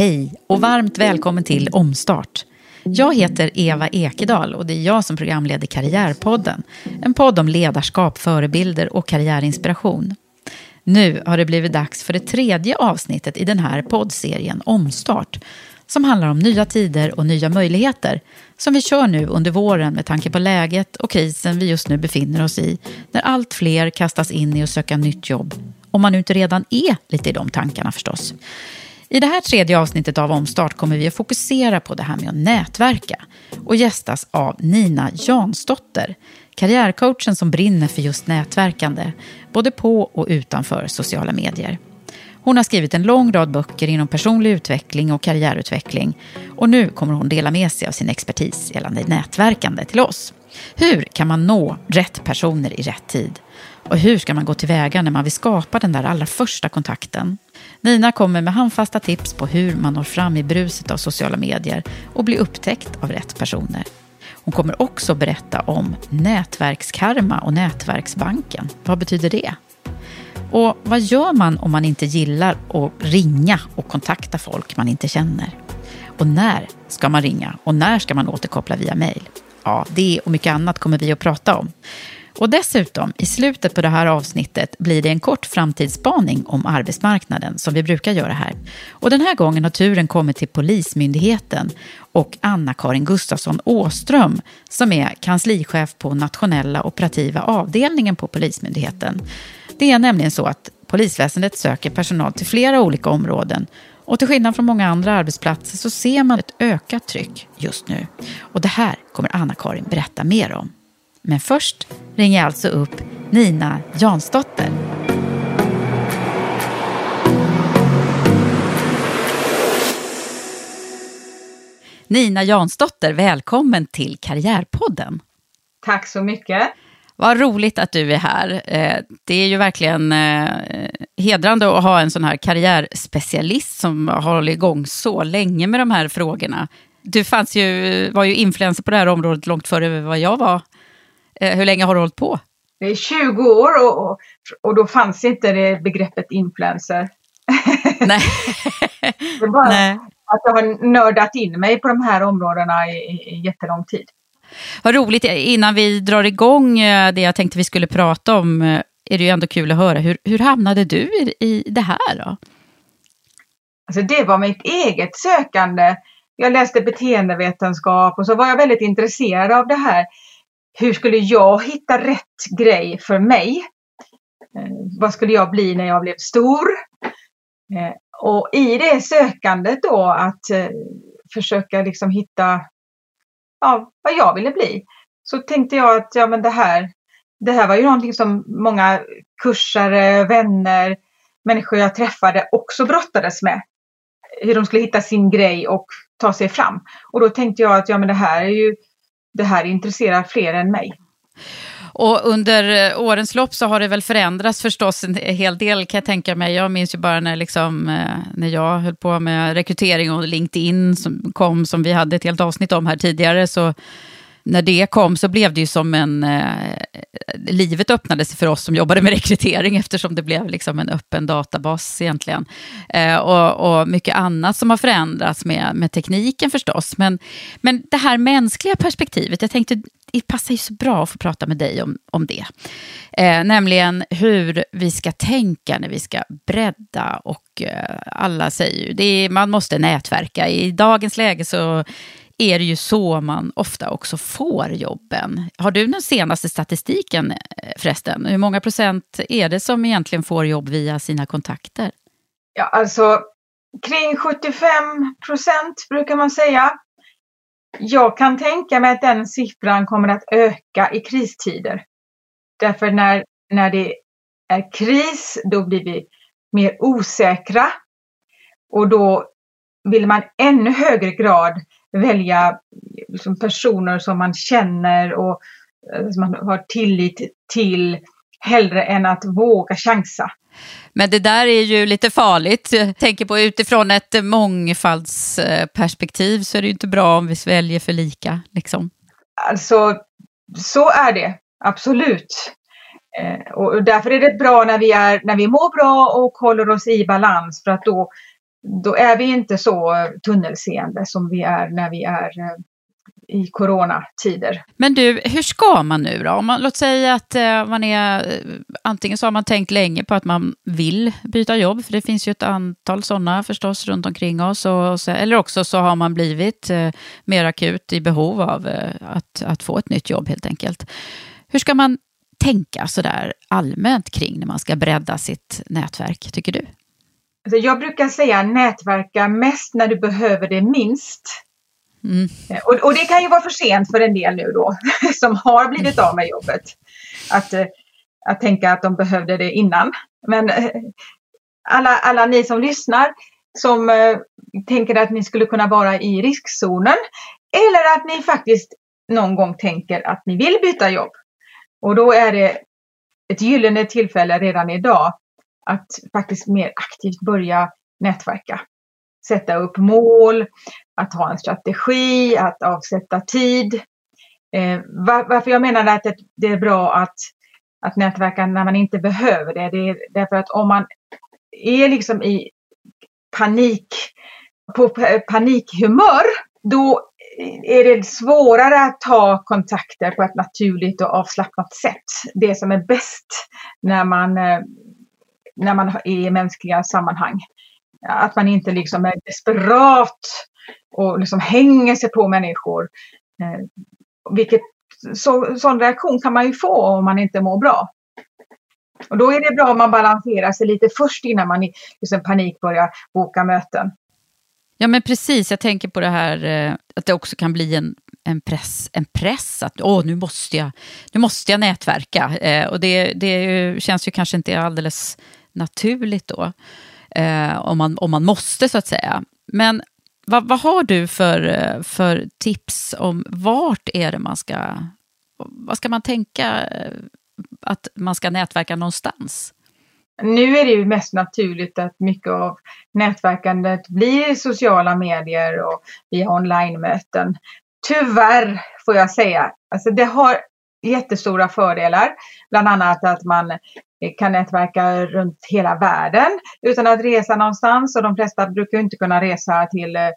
Hej och varmt välkommen till Omstart. Jag heter Eva Ekedal och det är jag som programleder Karriärpodden. En podd om ledarskap, förebilder och karriärinspiration. Nu har det blivit dags för det tredje avsnittet i den här poddserien Omstart som handlar om nya tider och nya möjligheter som vi kör nu under våren med tanke på läget och krisen vi just nu befinner oss i när allt fler kastas in i att söka nytt jobb. Om man nu inte redan är lite i de tankarna förstås. I det här tredje avsnittet av Omstart kommer vi att fokusera på det här med att nätverka och gästas av Nina Jansdotter, karriärcoachen som brinner för just nätverkande, både på och utanför sociala medier. Hon har skrivit en lång rad böcker inom personlig utveckling och karriärutveckling och nu kommer hon dela med sig av sin expertis gällande nätverkande till oss. Hur kan man nå rätt personer i rätt tid? Och hur ska man gå tillväga när man vill skapa den där allra första kontakten? Nina kommer med handfasta tips på hur man når fram i bruset av sociala medier och blir upptäckt av rätt personer. Hon kommer också berätta om nätverkskarma och nätverksbanken. Vad betyder det? Och vad gör man om man inte gillar att ringa och kontakta folk man inte känner? Och när ska man ringa och när ska man återkoppla via mejl? Ja, det och mycket annat kommer vi att prata om. Och dessutom, i slutet på det här avsnittet blir det en kort framtidsspaning om arbetsmarknaden som vi brukar göra här. Och den här gången har turen kommit till Polismyndigheten och Anna-Karin Gustafsson Åström som är kanslichef på nationella operativa avdelningen på Polismyndigheten. Det är nämligen så att polisväsendet söker personal till flera olika områden och till skillnad från många andra arbetsplatser så ser man ett ökat tryck just nu. Och det här kommer Anna-Karin berätta mer om. Men först ringer jag alltså upp Nina Jansdotter. Nina Jansdotter, välkommen till Karriärpodden. Tack så mycket. Vad roligt att du är här. Eh, det är ju verkligen eh, hedrande att ha en sån här karriärspecialist som har hållit igång så länge med de här frågorna. Du fanns ju, var ju influencer på det här området långt före vad jag var. Eh, hur länge har du hållit på? Det är 20 år och, och då fanns inte det begreppet influencer. Nej. det är bara Nej. att jag har nördat in mig på de här områdena i, i, i jättelång tid. Vad roligt, innan vi drar igång det jag tänkte vi skulle prata om, är det ju ändå kul att höra. Hur, hur hamnade du i, i det här då? Alltså det var mitt eget sökande. Jag läste beteendevetenskap och så var jag väldigt intresserad av det här. Hur skulle jag hitta rätt grej för mig? Eh, vad skulle jag bli när jag blev stor? Eh, och i det sökandet då att eh, försöka liksom hitta ja, vad jag ville bli. Så tänkte jag att ja, men det, här, det här var ju någonting som många kursare, vänner, människor jag träffade också brottades med. Hur de skulle hitta sin grej och ta sig fram. Och då tänkte jag att ja, men det här är ju det här intresserar fler än mig. Och under eh, årens lopp så har det väl förändrats förstås en hel del kan jag tänka mig. Jag minns ju bara när, liksom, eh, när jag höll på med rekrytering och LinkedIn som kom, som vi hade ett helt avsnitt om här tidigare, så när det kom så blev det ju som en... Eh, livet öppnade sig för oss som jobbade med rekrytering eftersom det blev liksom en öppen databas egentligen. Eh, och, och, mycket annat som har förändrats med, med tekniken förstås. Men, men det här mänskliga perspektivet, jag tänkte det passar ju så bra att få prata med dig om, om det. Eh, nämligen hur vi ska tänka när vi ska bredda och eh, alla säger ju det man måste nätverka. I dagens läge så är det ju så man ofta också får jobben. Har du den senaste statistiken eh, förresten? Hur många procent är det som egentligen får jobb via sina kontakter? Ja, alltså kring 75 procent brukar man säga. Jag kan tänka mig att den siffran kommer att öka i kristider. Därför när, när det är kris, då blir vi mer osäkra. Och då vill man ännu högre grad välja liksom personer som man känner och eh, som man har tillit till hellre än att våga chansa. Men det där är ju lite farligt. Jag tänker på utifrån ett mångfaldsperspektiv så är det ju inte bra om vi väljer för lika. Liksom. Alltså, så är det absolut. Eh, och därför är det bra när vi, är, när vi mår bra och håller oss i balans för att då då är vi inte så tunnelseende som vi är när vi är eh, i coronatider. Men du, hur ska man nu då? Om man, låt säga att eh, man är, eh, antingen så har man tänkt länge på att man vill byta jobb, för det finns ju ett antal sådana förstås runt omkring oss, och, och så, eller också så har man blivit eh, mer akut i behov av eh, att, att få ett nytt jobb helt enkelt. Hur ska man tänka sådär allmänt kring när man ska bredda sitt nätverk, tycker du? Alltså jag brukar säga nätverka mest när du behöver det minst. Mm. Eh, och, och, det kan ju vara för sent för en del nu då, som har blivit av med jobbet. Att, eh, att tänka att de behövde det innan. Men eh, alla, alla ni som lyssnar som tänker att ni skulle kunna vara i riskzonen eller att ni faktiskt någon gång tänker att ni vill byta jobb. Och då är det ett gyllene tillfälle redan idag att faktiskt mer aktivt börja nätverka. Sätta upp mål, att ha en strategi, att avsätta tid. Eh, var, varför jag menar att det är bra att, att nätverka när man inte behöver det, det är därför att om man är liksom i panik, på panikhumör, då är det svårare att ta kontakter på ett naturligt och avslappnat sätt. Det som är bäst när man eh, när man är i mänskliga sammanhang. Att man inte liksom är desperat och liksom hänger sig på människor. Eh, vilket, så, sån reaktion kan man ju få om man inte mår bra. Och då är det bra om man balanserar sig lite först innan man i liksom panik börjar boka möten. Ja men precis, jag tänker på det här eh, att det också kan bli en, en, press, en press att åh, nu, måste jag, nu måste jag nätverka. Eh, och det, det känns ju kanske inte alldeles naturligt då. Eh, om, man, om man måste så att säga. Men vad, vad har du för, eh, för tips om vart är det man ska... Vad ska man tänka eh, att man ska nätverka någonstans? Nu är det ju mest naturligt att mycket av nätverkandet blir sociala medier och via online-möten. Tyvärr får jag säga. Alltså det har jättestora fördelar. Bland annat att man Eh, kan nätverka runt hela världen utan att resa någonstans. Och de flesta brukar inte kunna resa till eh,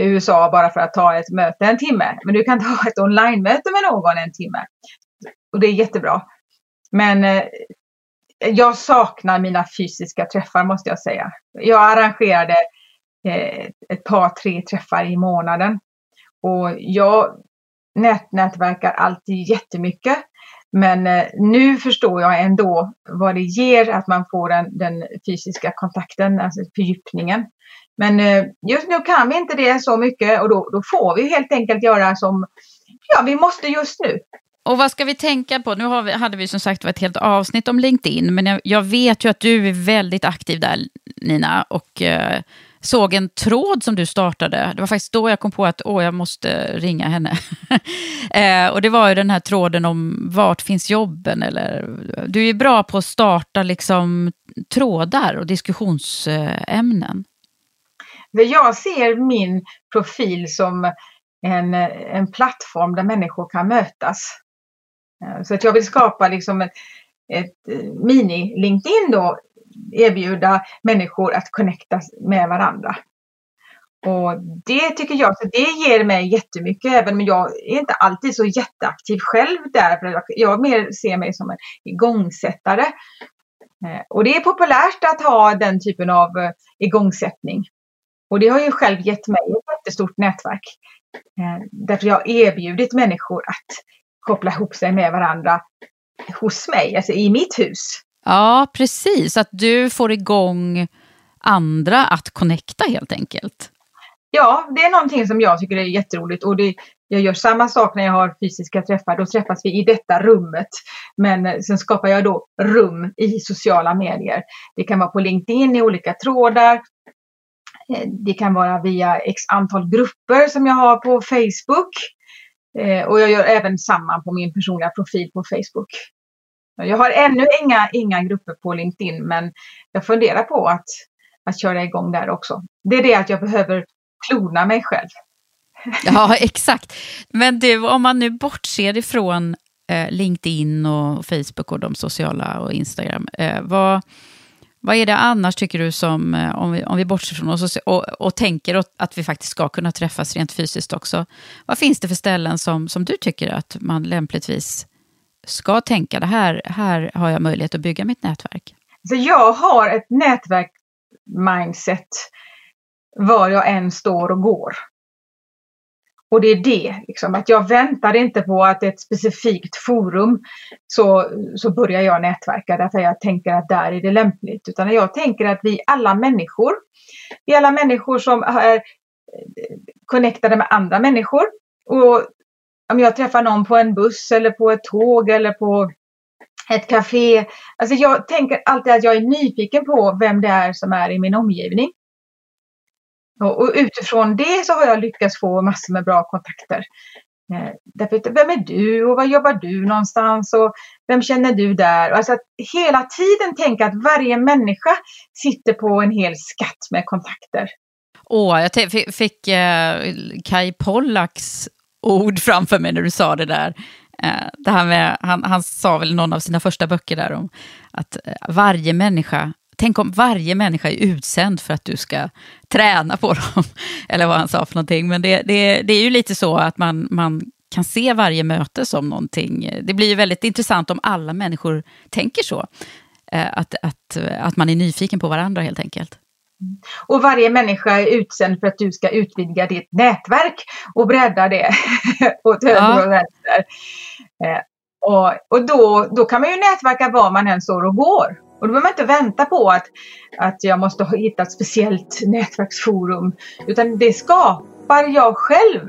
USA bara för att ta ett möte en timme. Men du kan ta ett online-möte med någon en timme. Och det är jättebra. Men eh, jag saknar mina fysiska träffar måste jag säga. Jag arrangerade ett par, tre träffar i månaden. Och jag nät nätverkar alltid jättemycket. Men eh, nu förstår jag ändå vad det ger att man får den, den fysiska kontakten, alltså fördjupningen. Men eh, just nu kan vi inte det så mycket och då, då får vi helt enkelt göra som ja, vi måste just nu. Och vad ska vi tänka på? Nu vi, hade vi som sagt ett helt avsnitt om LinkedIn, men jag, jag, vet ju att du är väldigt aktiv där, Nina. Och eh, såg en tråd som du startade. Det var faktiskt då jag kom på att åh, jag måste ringa henne. eh, och det var ju den här tråden om vart finns jobben? Eller, du är bra på att starta liksom, trådar och diskussionsämnen. Jag ser min profil som en, en plattform där människor kan mötas. Eh, så att jag vill skapa liksom ett, ett eh, mini-LinkedIn då, erbjuda människor att connecta med varandra. Och det tycker jag, så det ger mig jättemycket, även om jag är inte alltid så jätteaktiv själv där. För jag mer ser mig som en igångsättare. Eh, och det är populärt att ha den typen av eh, igångsättning. Och det har ju själv gett mig ett jättestort nätverk. Eh, därför jag har erbjudit människor att koppla ihop sig med varandra hos mig, alltså i mitt hus. Ja, precis. Att du får igång andra att connecta helt enkelt. Ja, det är någonting som jag tycker är jätteroligt. Och det, jag gör samma sak när jag har fysiska träffar. Då träffas vi i detta rummet. Men eh, sen skapar jag då rum i sociala medier. Det kan vara på LinkedIn i olika trådar. Eh, det kan vara via x antal grupper som jag har på Facebook. Eh, och jag gör även samma på min personliga profil på Facebook. Jag har ännu inga, inga grupper på LinkedIn men jag funderar på att, att köra igång där också. Det är det att jag behöver klona mig själv. Ja, exakt. Men du, om man nu bortser ifrån eh, LinkedIn och Facebook och de sociala och Instagram, eh, vad, vad är det annars tycker du som, eh, om vi, om vi bortser från oss och, och, och tänker att vi faktiskt ska kunna träffas rent fysiskt också. Vad finns det för ställen som, som du tycker att man lämpligtvis ska tänka, det här, här har jag möjlighet att bygga mitt nätverk? Så jag har ett nätverk-mindset var jag än står och går. Och det är det, liksom, att jag väntar inte på att ett specifikt forum så, så börjar jag nätverka därför jag tänker att där är det lämpligt. Utan jag tänker att vi alla människor, vi alla människor som är connectade med andra människor. Och om jag träffar någon på en buss eller på ett tåg eller på ett café. Alltså jag tänker alltid att jag är nyfiken på vem det är som är i min omgivning. Och, och utifrån det så har jag lyckats få massor med bra kontakter. Eh, därför, vem är du och var jobbar du någonstans och vem känner du där? Alltså att hela tiden tänka att varje människa sitter på en hel skatt med kontakter. Åh, jag fick eh, Kai Pollaks ord framför mig när du sa det där. Eh, det här med, han, han sa väl i någon av sina första böcker där om att eh, varje människa Tänk om varje människa är utsänd för att du ska träna på dem. Eller vad han sa för någonting. Men det, det, det är ju lite så att man, man kan se varje möte som någonting. Det blir ju väldigt intressant om alla människor tänker så. Eh, att, att, att man är nyfiken på varandra helt enkelt. Och varje människa är utsänd för att du ska utvidga ditt nätverk och bredda det åt höger ja. och vänster. Eh, och och då, då kan man ju nätverka var man än står och går. Och då behöver man inte vänta på att, att jag måste hitta ett speciellt nätverksforum. Utan det skapar jag själv.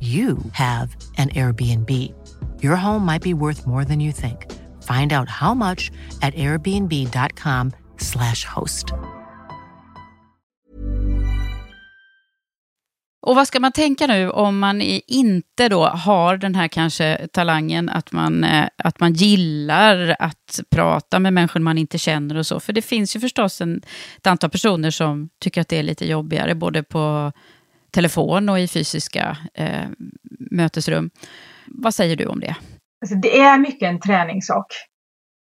you have an Airbnb. Your home might be worth more than you think. Find out how much at airbnb.com/slash host. Och vad ska man tänka nu om man inte då har den här kanske talangen att man, eh, att man gillar att prata med människor man inte känner och så. För det finns ju förstås en, ett antal personer som tycker att det är lite jobbigare, både på telefon och i fysiska eh, mötesrum. Vad säger du om det? Alltså, det är mycket en träningssak.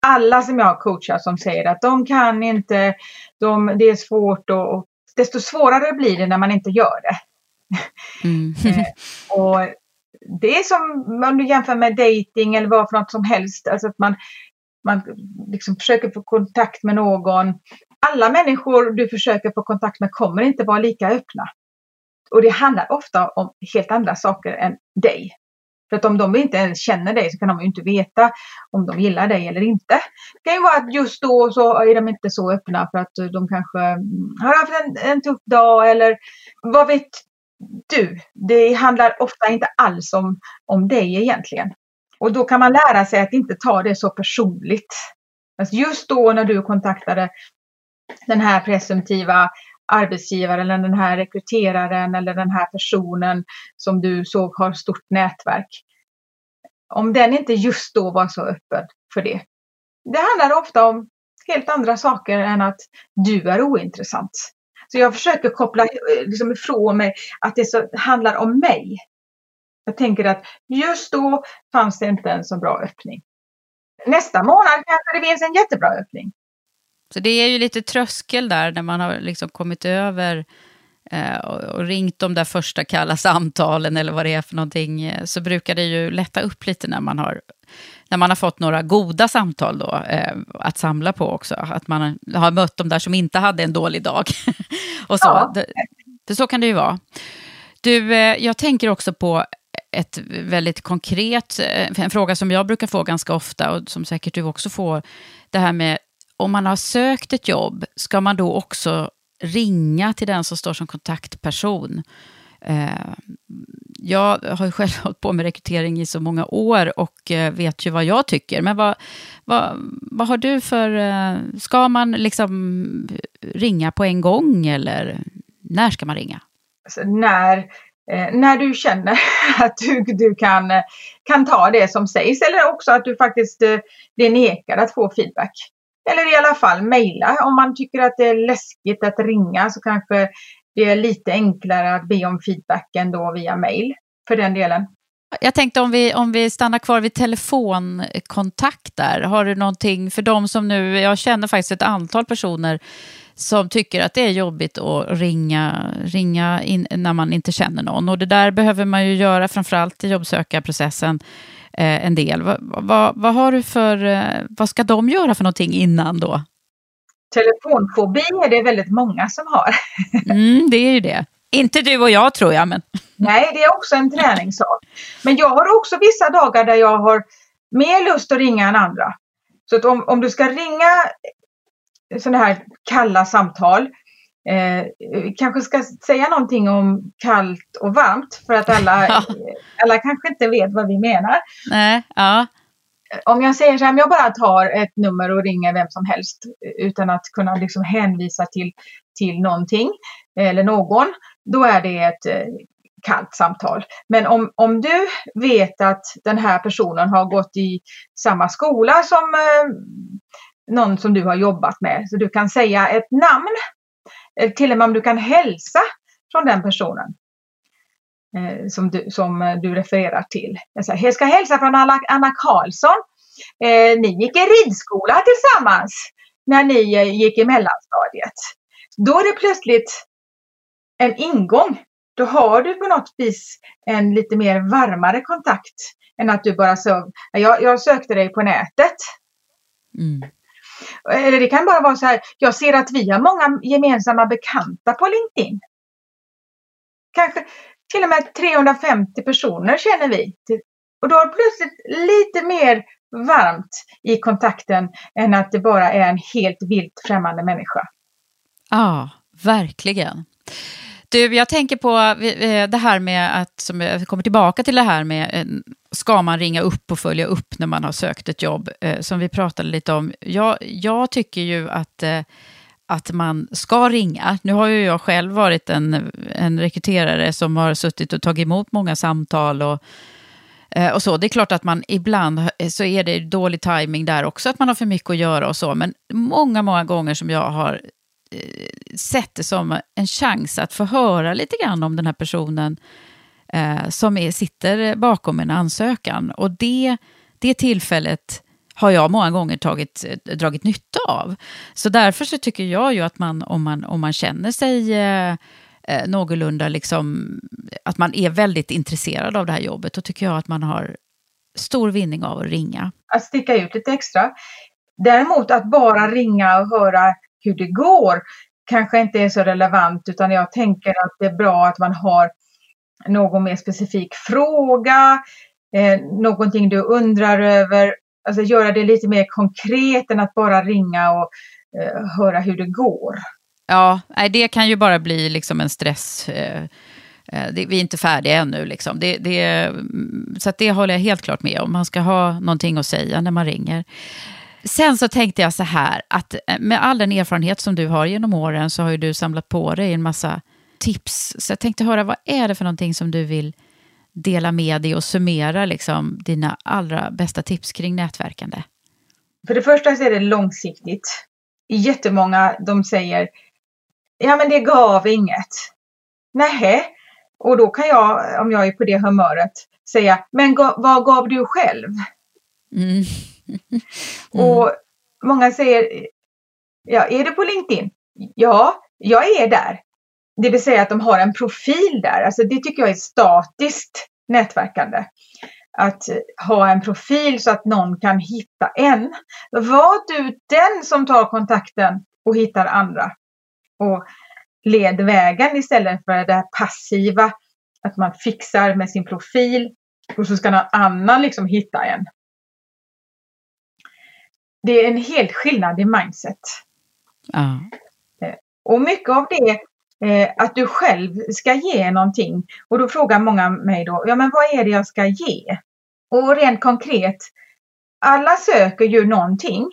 Alla som jag har coachat som säger att de kan inte, de, det är svårt och, och desto svårare blir det när man inte gör det. Mm. Och det är som om du jämför med dating eller vad för något som helst. Alltså att man, man liksom försöker få kontakt med någon. Alla människor du försöker få kontakt med kommer inte vara lika öppna. Och det handlar ofta om helt andra saker än dig. För att om de inte ens känner dig så kan de ju inte veta om de gillar dig eller inte. Det kan ju vara att just då så är de inte så öppna för att de kanske mm, har haft en, en tuff dag eller vad vet du? Det handlar ofta inte alls om, om dig egentligen. Och då kan man lära sig att inte ta det så personligt. Alltså just då när du kontaktade den här presumtiva arbetsgivaren eller den här rekryteraren eller den här personen som du såg har stort nätverk. Om den inte just då var så öppen för det. Det handlar ofta om helt andra saker än att du är ointressant. Så jag försöker koppla eh, liksom ifrån mig att det så handlar om mig. Jag tänker att just då fanns det inte en så bra öppning. Nästa månad kanske det finns en jättebra öppning. Så det är ju lite tröskel där när man har liksom kommit över eh, och, och ringt de där första kalla samtalen eller vad det är för någonting. Eh, så brukar det ju lätta upp lite när man har, när man har fått några goda samtal då, eh, att samla på också. Att man har mött de där som inte hade en dålig dag. och så. Ja. Det, det, så kan det ju vara. Du, eh, jag tänker också på ett väldigt konkret, eh, en fråga som jag brukar få ganska ofta och som säkert du också får. Det här med om man har sökt ett jobb, ska man då också ringa till den som står som kontaktperson? Eh, jag har ju själv hållit på med rekrytering i så många år och eh, vet ju vad jag tycker. Men vad, vad, vad har du för... Eh, ska man liksom ringa på en gång eller när ska man ringa? Alltså när, när du känner att du, du kan, kan ta det som sägs eller också att du faktiskt blir nekad att få feedback. Eller i alla fall mejla. Om man tycker att det är läskigt att ringa så kanske det är lite enklare att be om feedback ändå via mejl för den delen. Jag tänkte om vi, om vi stannar kvar vid telefonkontakt där. Har du någonting för de som nu, jag känner faktiskt ett antal personer som tycker att det är jobbigt att ringa, ringa in när man inte känner någon. Och det där behöver man ju göra, framförallt i jobbsökarprocessen, eh, en del. Vad, vad, vad har du för, eh, vad ska de göra för någonting innan då? Telefonfobi är det väldigt många som har. Mm, det är ju det. Inte du och jag tror jag, men... Nej, det är också en träningssak. Men jag har också vissa dagar där jag har mer lust att ringa än andra. Så att om, om du ska ringa sådana här kalla samtal. Eh, kanske ska säga någonting om kallt och varmt för att alla, alla kanske inte vet vad vi menar. Nej, ja. Om jag säger så här, om jag bara tar ett nummer och ringer vem som helst utan att kunna liksom hänvisa till, till någonting eller någon, då är det ett eh, kallt samtal. Men om, om du vet att den här personen har gått i samma skola som eh, någon som du har jobbat med, så du kan säga ett namn, eh, till och med om du kan hälsa från den personen eh, som, du, som du refererar till. Jag, säger, jag ska hälsa från Anna, Anna Karlsson. Eh, ni gick i ridskola tillsammans när ni eh, gick i mellanstadiet. Då är det plötsligt en ingång. Då har du på något vis en lite mer varmare kontakt än att du bara så, jag, jag sökte dig på nätet. Mm. Eller det kan bara vara så här, jag ser att vi har många gemensamma bekanta på LinkedIn. Kanske till och med 350 personer känner vi. Och då är det plötsligt lite mer varmt i kontakten än att det bara är en helt vilt främmande människa. Ja, verkligen. Du, jag tänker på det här med att, som jag kommer tillbaka till det här med, eh, ska man ringa upp och följa upp när man har sökt ett jobb, eh, som vi pratade lite om. Jag, jag tycker ju att eh, att man ska ringa. Nu har ju jag själv varit en, en rekryterare som har suttit och tagit emot många samtal och, och så. Det är klart att man ibland så är det dålig timing där också, att man har för mycket att göra och så. Men många, många gånger som jag har Eh, sett det som en chans att få höra lite grann om den här personen eh, som är, sitter bakom en ansökan. Och det, det tillfället har jag många gånger tagit, eh, dragit nytta av. Så därför så tycker jag ju att man, om man, om man känner sig eh, eh, någorlunda, liksom, att man är väldigt intresserad av det här jobbet, då tycker jag att man har stor vinning av att ringa. Att sticka ut lite extra. Däremot att bara ringa och höra hur det går kanske inte är så relevant utan jag tänker att det är bra att man har någon mer specifik fråga, eh, någonting du undrar över, alltså göra det lite mer konkret än att bara ringa och eh, höra hur det går. Ja, det kan ju bara bli liksom en stress. Eh, eh vi är inte färdiga ännu. Liksom. Det, det, mm, så det håller jag helt klart med om. Man ska ha någonting att säga när man ringer. Sen så tänkte jag så här, att eh, med all den erfarenhet som du har genom åren så har ju du samlat på dig en massa tips. Så jag tänkte höra, vad är det för någonting som du vill dela med dig och summera liksom, dina allra bästa tips kring nätverkande? För det första så är det långsiktigt. Jättemånga de säger, ja men det gav inget. Nej. Och då kan jag, om jag är på det humöret, säga, men vad gav du själv? Mm. Mm. Och många säger, ja, är du på LinkedIn? Ja, jag är där. Det vill säga att de har en profil där. Alltså det tycker jag är statiskt nätverkande. Att ha en profil så att någon kan hitta en. Var du den som tar kontakten och hittar andra. Och led vägen istället för det här passiva. Att man fixar med sin profil och så ska någon annan liksom hitta en det är en helt skillnad i mindset. Ja. Eh, och mycket av det eh, att du själv ska ge någonting. Och då frågar många mig då, ja men vad är det jag ska ge? Och rent konkret, alla söker ju någonting.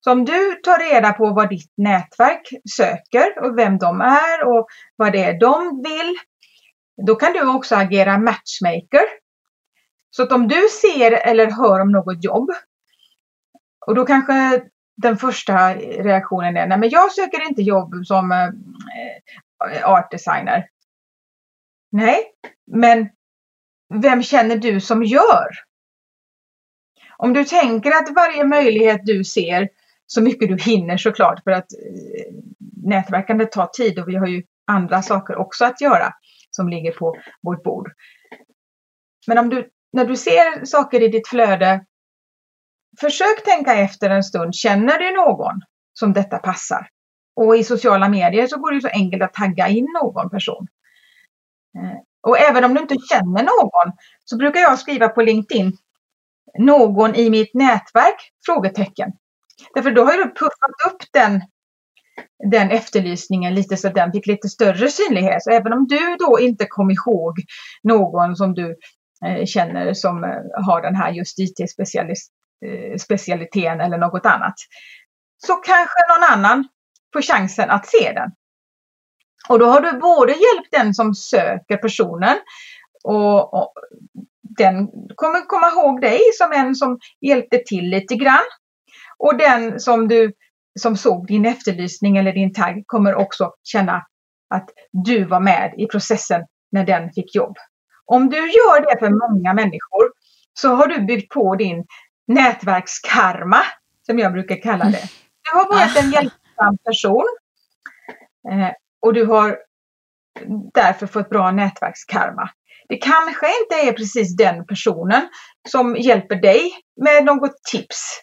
Så om du tar reda på vad ditt nätverk söker och vem de är och vad det är de vill, då kan du också agera matchmaker. Så att om du ser eller hör om något jobb och då kanske den första reaktionen är, nej men jag söker inte jobb som eh, eh, art designer. Nej, men vem känner du som gör? Om du tänker att varje möjlighet du ser, så mycket du hinner såklart, för att eh, nätverkandet tar tid och vi har ju andra saker också att göra som ligger på vårt bord. Men om du, när du ser saker i ditt flöde försök tänka efter en stund. Känner du någon som detta passar? Och i sociala medier så går det så enkelt att tagga in någon person. Eh, och även om du inte känner någon så brukar jag skriva på LinkedIn någon i mitt nätverk? Frågetecken. Därför då har du puffat upp den den efterlysningen lite så att den fick lite större synlighet. Så även om du då inte kom ihåg någon som du eh, känner som eh, har den här just IT-specialist Eh, specialiteten eller något annat. Så kanske någon annan får chansen att se den. Och då har du både hjälpt den som söker personen och, och den kommer komma ihåg dig som en som hjälpte till lite grann. Och den som du som såg din efterlysning eller din tagg kommer också känna att du var med i processen när den fick jobb. Om du gör det för många människor så har du byggt på din nätverkskarma, som jag brukar kalla det. Du har varit en hjälpsam person eh, och du har därför fått bra nätverkskarma. Det kanske inte är precis den personen som hjälper dig med något tips.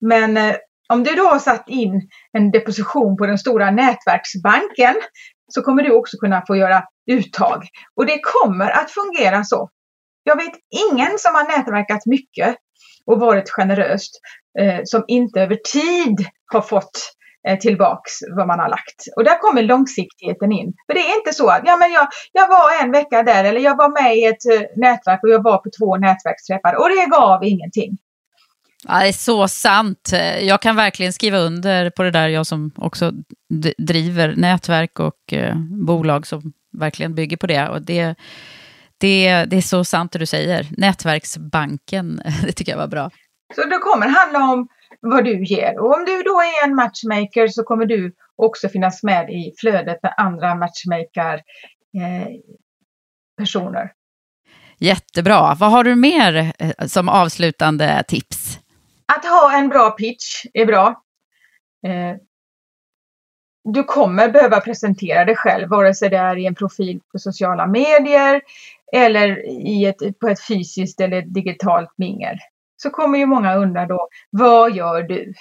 Men eh, om du då har satt in en deposition på den stora nätverksbanken så kommer du också kunna få göra uttag. Och det kommer att fungera så. Jag vet ingen som har nätverkat mycket och varit generöst eh, som inte över tid har fått eh, tillbaks vad man har lagt. Och där kommer långsiktigheten in. För det är inte så att ja, men jag, jag var en vecka där eller jag var med i ett eh, nätverk och jag var på två nätverksträffar och det gav ingenting. Ja, det är så sant. Eh, jag kan verkligen skriva under på det där, jag som också driver nätverk och eh, bolag som verkligen bygger på det. Och det, det, det är så sant det du säger. Nätverksbanken, det tycker jag var bra. Så det kommer handla om vad du ger. Och om du då är en matchmaker så kommer du också finnas med i flödet med andra matchmaker eh, personer. Jättebra. Vad har du mer eh, som avslutande tips? Att ha en bra pitch är bra. Eh, du kommer behöva presentera dig själv, vare sig det är i en profil på sociala medier eller i ett, på ett fysiskt eller digitalt mingel. Så kommer ju många undra då, vad gör du?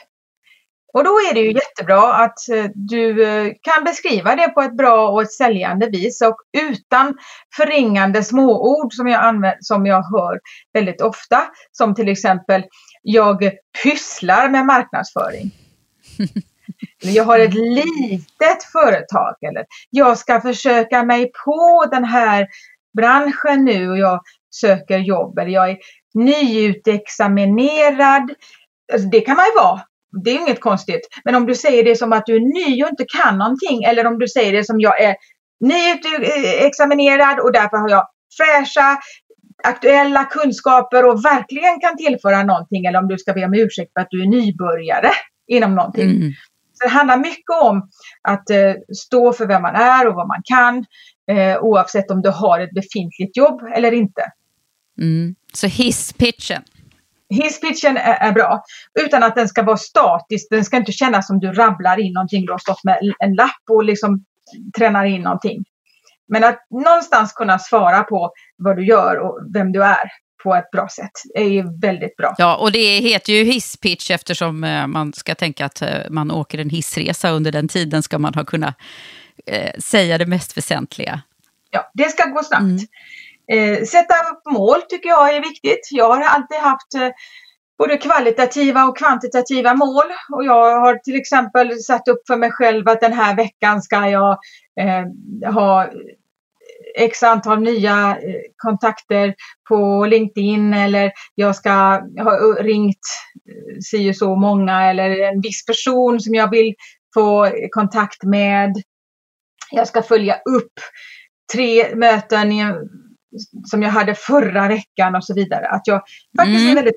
Och då är det ju jättebra att eh, du eh, kan beskriva det på ett bra och ett säljande vis och utan förringande småord som jag, använder, som jag hör väldigt ofta. Som till exempel, jag pysslar med marknadsföring. jag har ett litet företag. Eller jag ska försöka mig på den här branschen nu och jag söker jobb. Eller jag är nyutexaminerad. Alltså det kan man ju vara. Det är inget konstigt. Men om du säger det som att du är ny och inte kan någonting eller om du säger det som jag är nyutexaminerad och därför har jag fräscha, aktuella kunskaper och verkligen kan tillföra någonting eller om du ska be om ursäkt för att du är nybörjare inom någonting. Mm. Det handlar mycket om att eh, stå för vem man är och vad man kan eh, oavsett om du har ett befintligt jobb eller inte. Mm. Så hisspitchen? Hisspitchen är, är bra. Utan att den ska vara statisk. Den ska inte kännas som du rabblar in någonting. Du har stått med en lapp och liksom tränar in någonting. Men att någonstans kunna svara på vad du gör och vem du är på ett bra sätt är ju väldigt bra. Ja, och det heter ju hisspitch eftersom eh, man ska tänka att eh, man åker en hissresa. Under den tiden ska man ha kunnat eh, säga det mest väsentliga. Ja, det ska gå snabbt. Mm. Eh, sätta upp mål tycker jag är viktigt. Jag har alltid haft eh, både kvalitativa och kvantitativa mål. Och jag har till exempel satt upp för mig själv att den här veckan ska jag eh, ha x antal nya eh, kontakter på LinkedIn eller jag ska ha ringt eh, si och så många eller en viss person som jag vill få kontakt med. Jag ska följa upp tre möten som jag hade förra veckan och så vidare. Att jag faktiskt mm. är väldigt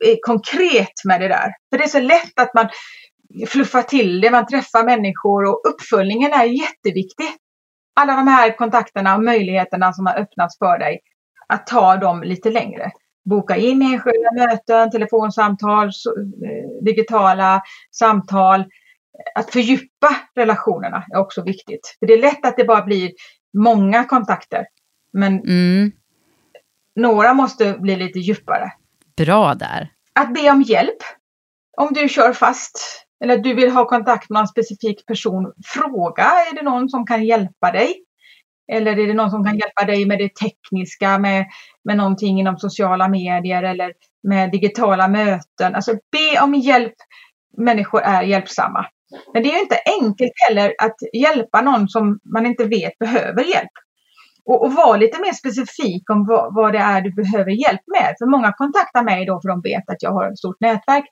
är konkret med det där. För det är så lätt att man fluffar till det, man träffar människor och uppföljningen är jätteviktig. Alla de här kontakterna och möjligheterna som har öppnats för dig, att ta dem lite längre. Boka in enskilda möten, telefonsamtal, eh, digitala samtal. Att fördjupa relationerna är också viktigt. För det är lätt att det bara blir många kontakter men mm. några måste bli lite djupare. Bra där. Att be om hjälp. Om du kör fast eller du vill ha kontakt med en specifik person, fråga är det någon som kan hjälpa dig? Eller är det någon som kan hjälpa dig med det tekniska, med, med någonting inom sociala medier eller med digitala möten? Alltså be om hjälp. Människor är hjälpsamma. Men det är ju inte enkelt heller att hjälpa någon som man inte vet behöver hjälp. Och, och vara lite mer specifik om vad, vad, det är du behöver hjälp med. För många kontaktar mig då för de vet att jag har ett stort nätverk.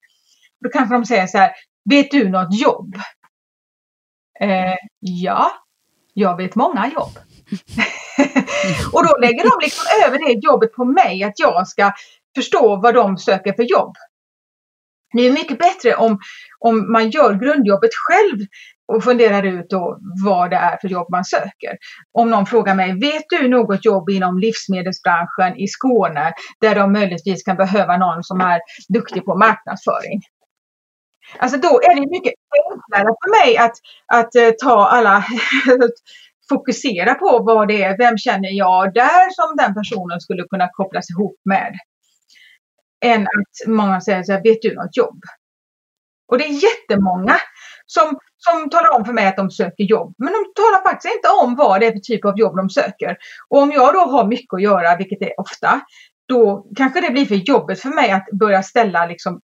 Då kanske de säger så här, vet du något jobb? Eh, ja, jag vet många jobb. och då lägger de liksom över det jobbet på mig, att jag ska förstå vad de söker för jobb. Det är mycket bättre om, om man gör grundjobbet själv och funderar ut då vad det är för jobb man söker. Om någon frågar mig, vet du något jobb inom livsmedelsbranschen i Skåne där de möjligtvis kan behöva någon som är duktig på marknadsföring? Alltså då är det mycket enklare för mig att, att uh, ta alla, fokusera på vad det är, vem känner jag där som den personen skulle kunna kopplas ihop med. Än att många säger så här, vet du något jobb? Och det är jättemånga som, som talar om för mig att de söker jobb. Men de talar faktiskt inte om vad det är för typ av jobb de söker. Och om jag då har mycket att göra, vilket det är ofta, då kanske det blir för jobbet för mig att börja ställa liksom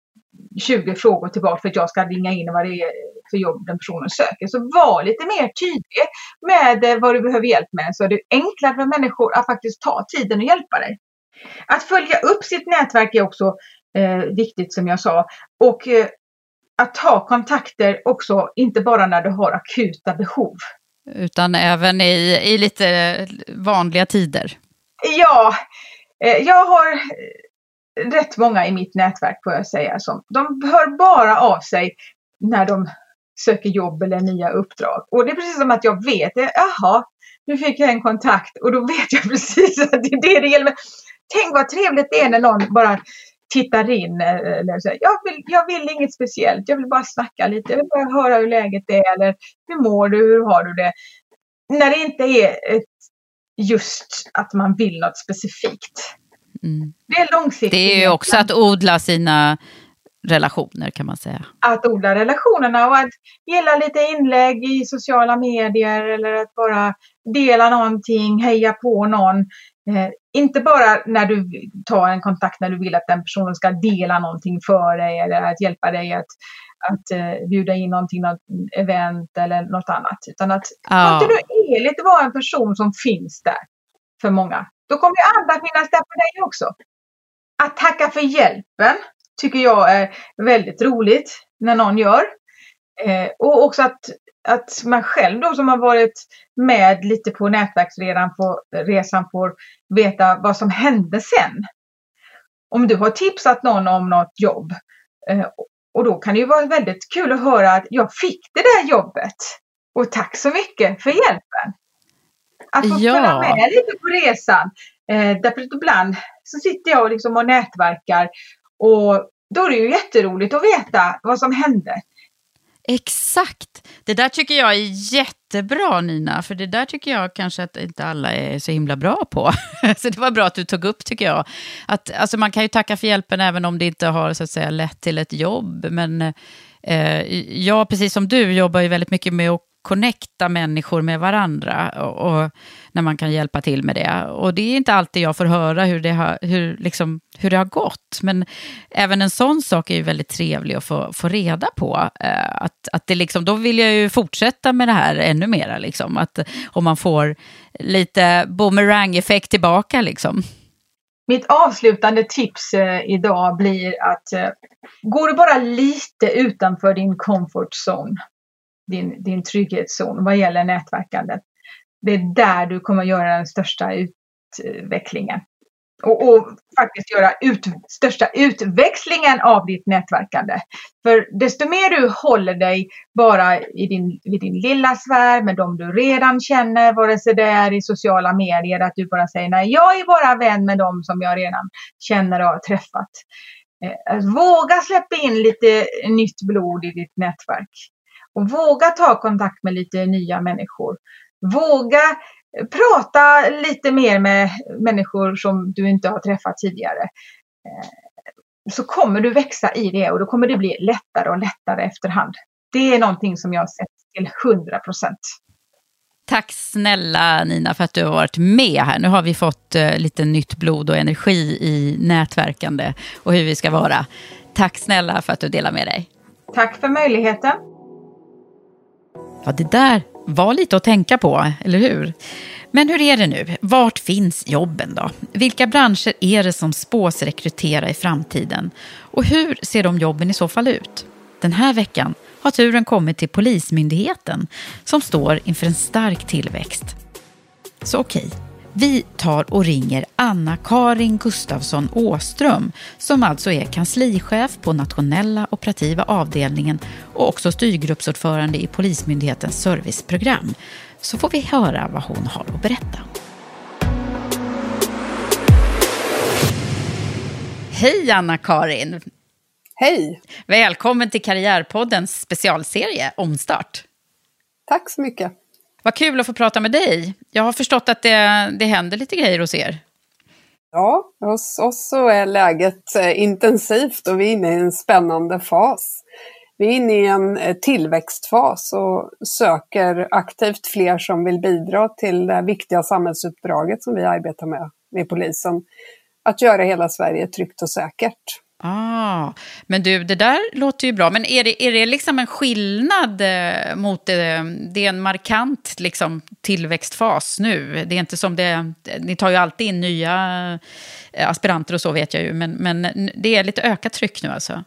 20 frågor tillbaka för att jag ska ringa in vad det är för jobb den personen söker. Så var lite mer tydlig med eh, vad du behöver hjälp med så är det enklare för människor att faktiskt ta tiden och hjälpa dig. Att följa upp sitt nätverk är också eh, viktigt som jag sa. Och eh, att ta kontakter också, inte bara när du har akuta behov. Utan även i, i lite vanliga tider. Ja, eh, jag har rätt många i mitt nätverk får jag säga. Som, de hör bara av sig när de söker jobb eller nya uppdrag. Och det är precis som att jag vet, jaha, nu fick jag en kontakt och då vet jag precis att det är det det gäller. Tänk vad trevligt det är när någon bara tittar in. Eh, eller så. Jag, vill, jag vill inget speciellt, jag vill bara snacka lite. Jag vill bara höra hur läget är eller hur mår du, hur har du det? När det inte är ett, just att man vill något specifikt. Mm. Det är långsiktigt. Det är ju också att odla sina relationer kan man säga. Att odla relationerna och att gilla lite inlägg i sociala medier eller att bara dela någonting, heja på någon. Eh, inte bara när du tar en kontakt när du vill att den personen ska dela någonting för dig eller att hjälpa dig att, att uh, bjuda in någonting, något event eller något annat. Utan att ja. kontinuerligt vara en person som finns där för många. Då kommer ju andra finnas där för dig också. Att tacka för hjälpen tycker jag är väldigt roligt när någon gör. Eh, och också att, att man själv då som har varit med lite på nätverksresan får, resan får veta vad som hände sen. Om du har tipsat någon om något jobb eh, och då kan det ju vara väldigt kul att höra att jag fick det där jobbet. Och tack så mycket för hjälpen. Att få ja. följa med lite på resan. Eh, därför att ibland så sitter jag liksom och nätverkar och då är det ju jätteroligt att veta vad som hände. Exakt. Det där tycker jag är jättebra Nina, för det där tycker jag kanske att inte alla är så himla bra på. så det var bra att du tog upp tycker jag. Att, alltså man kan ju tacka för hjälpen även om det inte har så att säga lett till ett jobb. Men eh, jag, precis som du, jobbar ju väldigt mycket med att connecta människor med varandra och, och, när man kan hjälpa till med det. Och det är inte alltid jag får höra hur det har, hur, liksom, hur det har gått, men även en sån sak är ju väldigt trevlig att få, få reda på. Eh, att, att det liksom, då vill jag ju fortsätta med det här ännu mera, liksom, att, om man får lite boomerang-effekt tillbaka. Liksom. Mitt avslutande tips eh, idag blir att eh, går du bara lite utanför din comfort zone din, din trygghetszon vad gäller nätverkandet. Det är där du kommer göra den största utvecklingen. Och, och faktiskt göra ut, största utväxlingen av ditt nätverkande. För desto mer du håller dig bara i din, i din lilla sfär med de du redan känner, vare sig det är i sociala medier, att du bara säger nej, jag är bara vän med dem som jag redan känner och har träffat. Eh, våga släppa in lite nytt blod i ditt nätverk. Och våga ta kontakt med lite nya människor. Våga prata lite mer med människor som du inte har träffat tidigare. Eh, så kommer du växa i det och då kommer det bli lättare och lättare efterhand. Det är någonting som jag har sett till 100 procent. Tack snälla Nina för att du har varit med här. Nu har vi fått uh, lite nytt blod och energi i nätverkande och hur vi ska vara. Tack snälla för att du delar med dig. Tack för möjligheten. Ja, det där var lite att tänka på, eller hur? Men hur är det nu? Vart finns jobben då? Vilka branscher är det som spås rekrytera i framtiden? Och hur ser de jobben i så fall ut? Den här veckan har turen kommit till Polismyndigheten som står inför en stark tillväxt. Så okej, vi tar och ringer Anna-Karin Gustafsson Åström som alltså är kanslichef på nationella operativa avdelningen och också styrgruppsordförande i Polismyndighetens serviceprogram. Så får vi höra vad hon har att berätta. Hej Anna-Karin! Hej! Välkommen till Karriärpoddens specialserie Omstart. Tack så mycket. Vad kul att få prata med dig. Jag har förstått att det, det händer lite grejer hos er. Ja, hos oss så är läget eh, intensivt och vi är inne i en spännande fas. Vi är inne i en eh, tillväxtfas och söker aktivt fler som vill bidra till det viktiga samhällsuppdraget som vi arbetar med med polisen. Att göra hela Sverige tryggt och säkert. Ah, men du, det där låter ju bra. Men är det, är det liksom en skillnad eh, mot det? Eh, det är en markant liksom, tillväxtfas nu. Det är inte som det... Ni tar ju alltid in nya eh, aspiranter och så vet jag ju. Men, men det är lite ökat tryck nu alltså?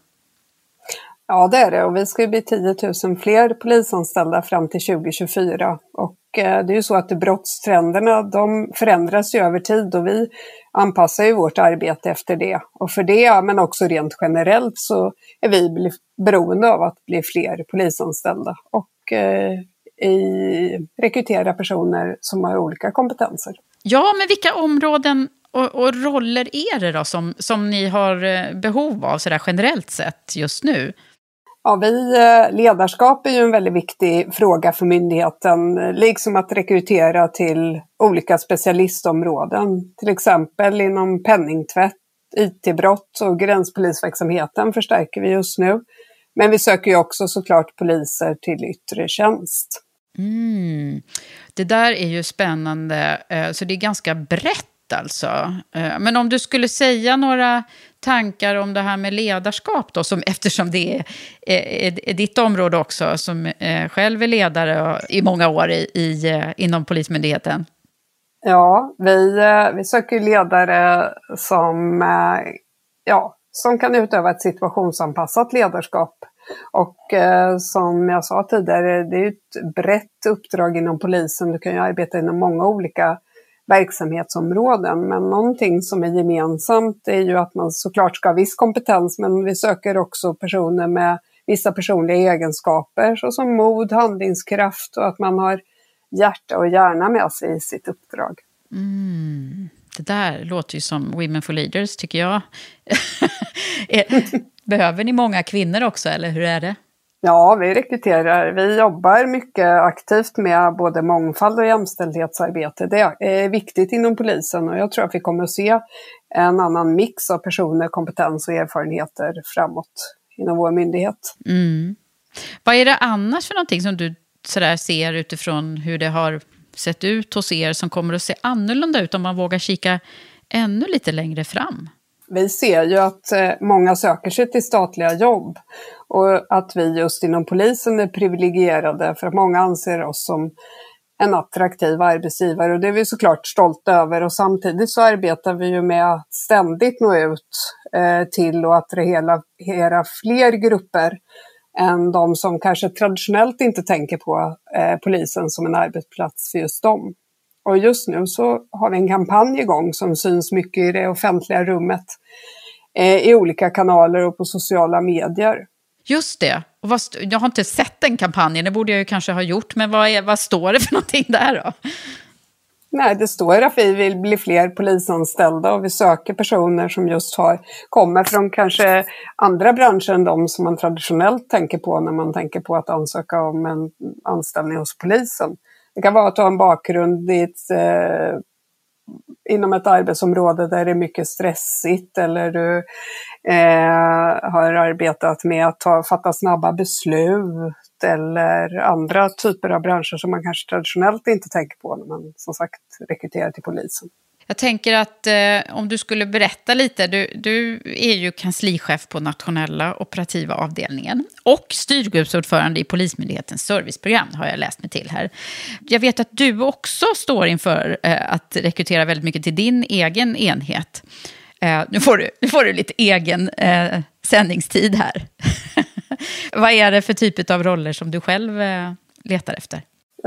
Ja, det är det. Och vi ska ju bli 10 000 fler polisanställda fram till 2024. Och eh, det är ju så att brottstrenderna de förändras ju över tid och vi anpassar ju vårt arbete efter det. Och för det, men också rent generellt, så är vi beroende av att bli fler polisanställda och eh, i, rekrytera personer som har olika kompetenser. Ja, men vilka områden och, och roller är det då som, som ni har eh, behov av så där generellt sett just nu? Ja, vi, eh, ledarskap är ju en väldigt viktig fråga för myndigheten, eh, liksom att rekrytera till olika specialistområden. Till exempel inom penningtvätt, IT-brott och gränspolisverksamheten förstärker vi just nu. Men vi söker ju också såklart poliser till yttre tjänst. Mm. Det där är ju spännande, eh, så det är ganska brett alltså. Men om du skulle säga några tankar om det här med ledarskap då, som, eftersom det är, är, är ditt område också, som eh, själv är ledare i många år i, i, eh, inom Polismyndigheten? Ja, vi, eh, vi söker ledare som, eh, ja, som kan utöva ett situationsanpassat ledarskap. Och eh, som jag sa tidigare, det är ett brett uppdrag inom polisen. Du kan ju arbeta inom många olika verksamhetsområden. Men någonting som är gemensamt är ju att man såklart ska ha viss kompetens, men vi söker också personer med vissa personliga egenskaper såsom mod, handlingskraft och att man har hjärta och hjärna med sig i sitt uppdrag. Mm. Det där låter ju som Women for Leaders, tycker jag. Behöver ni många kvinnor också, eller hur är det? Ja, vi rekryterar. Vi jobbar mycket aktivt med både mångfald och jämställdhetsarbete. Det är viktigt inom polisen och jag tror att vi kommer att se en annan mix av personer, kompetens och erfarenheter framåt inom vår myndighet. Mm. Vad är det annars för någonting som du sådär ser utifrån hur det har sett ut hos er som kommer att se annorlunda ut om man vågar kika ännu lite längre fram? Vi ser ju att eh, många söker sig till statliga jobb och att vi just inom polisen är privilegierade för att många anser oss som en attraktiv arbetsgivare och det är vi såklart stolta över och samtidigt så arbetar vi ju med att ständigt nå ut eh, till och attrahera fler grupper än de som kanske traditionellt inte tänker på eh, polisen som en arbetsplats för just dem. Och just nu så har vi en kampanj igång som syns mycket i det offentliga rummet eh, i olika kanaler och på sociala medier. Just det. Och vad, jag har inte sett den kampanjen, det borde jag ju kanske ha gjort, men vad, är, vad står det för någonting där då? Nej, det står att vi vill bli fler polisanställda och vi söker personer som just har, kommer från kanske andra branscher än de som man traditionellt tänker på när man tänker på att ansöka om en anställning hos polisen. Det kan vara att du har en bakgrund i ett, eh, inom ett arbetsområde där det är mycket stressigt eller du eh, har arbetat med att ta, fatta snabba beslut eller andra typer av branscher som man kanske traditionellt inte tänker på när man som sagt rekryterar till polisen. Jag tänker att eh, om du skulle berätta lite, du, du är ju kanslichef på nationella operativa avdelningen och styrgruppsordförande i Polismyndighetens serviceprogram, har jag läst mig till här. Jag vet att du också står inför eh, att rekrytera väldigt mycket till din egen enhet. Eh, nu, får du, nu får du lite egen eh, sändningstid här. Vad är det för typ av roller som du själv eh, letar efter?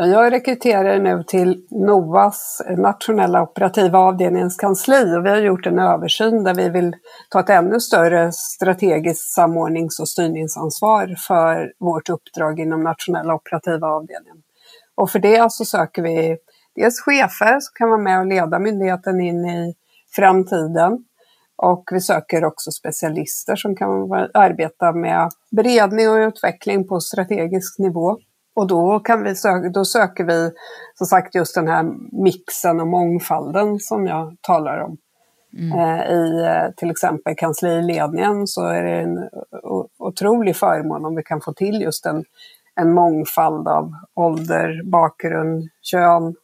Jag rekryterar nu till NOAs nationella operativa avdelningens kansli och vi har gjort en översyn där vi vill ta ett ännu större strategiskt samordnings och styrningsansvar för vårt uppdrag inom nationella operativa avdelningen. Och för det så söker vi dels chefer som kan vara med och leda myndigheten in i framtiden. Och vi söker också specialister som kan arbeta med beredning och utveckling på strategisk nivå. Och då, kan vi söka, då söker vi som sagt just den här mixen och mångfalden som jag talar om. Mm. Eh, I eh, till exempel kansliledningen så är det en otrolig förmån om vi kan få till just en, en mångfald av ålder, bakgrund, kön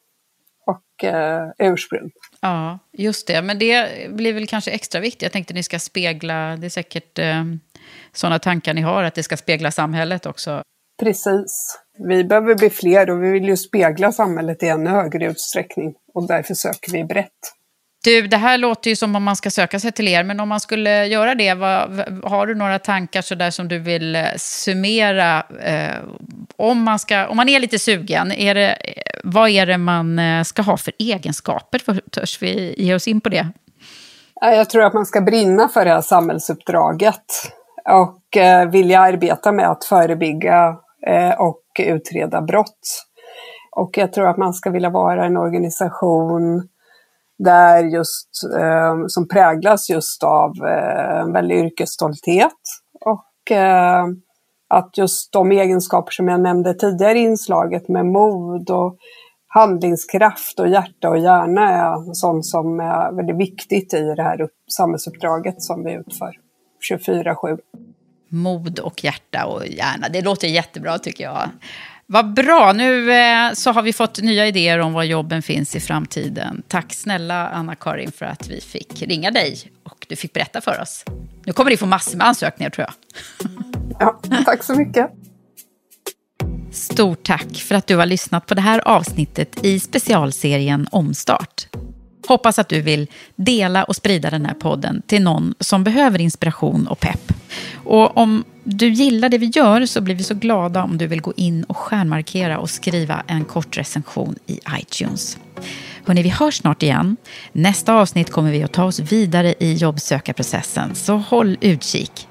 och eh, ursprung. Ja, just det. Men det blir väl kanske extra viktigt. Jag tänkte att ni ska spegla, det är säkert eh, sådana tankar ni har, att det ska spegla samhället också. Precis. Vi behöver bli fler och vi vill ju spegla samhället i ännu högre utsträckning. Och därför söker vi brett. Du, det här låter ju som om man ska söka sig till er, men om man skulle göra det, vad, har du några tankar så där som du vill eh, summera? Eh, om, man ska, om man är lite sugen, är det, vad är det man eh, ska ha för egenskaper? Törs vi ge oss in på det? Jag tror att man ska brinna för det här samhällsuppdraget och eh, vilja arbeta med att förebygga eh, Eh, och utreda brott. Och jag tror att man ska vilja vara en organisation där just, eh, som präglas just av eh, en väldig yrkesstolthet och eh, att just de egenskaper som jag nämnde tidigare i inslaget med mod och handlingskraft och hjärta och hjärna är sånt som är väldigt viktigt i det här samhällsuppdraget som vi utför 24-7. Mod och hjärta och hjärna, det låter jättebra tycker jag. Vad bra, nu eh, så har vi fått nya idéer om var jobben finns i framtiden. Tack snälla Anna-Karin för att vi fick ringa dig och du fick berätta för oss. Nu kommer ni få massor med ansökningar tror jag. Ja, tack så mycket. Stort tack för att du har lyssnat på det här avsnittet i specialserien Omstart. Hoppas att du vill dela och sprida den här podden till någon som behöver inspiration och pepp. Och om du gillar det vi gör så blir vi så glada om du vill gå in och stjärnmarkera och skriva en kort recension i iTunes. Hörrni, vi hörs snart igen. Nästa avsnitt kommer vi att ta oss vidare i jobbsökarprocessen, så håll utkik.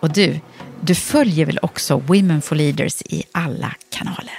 Och du, du följer väl också Women for Leaders i alla kanaler?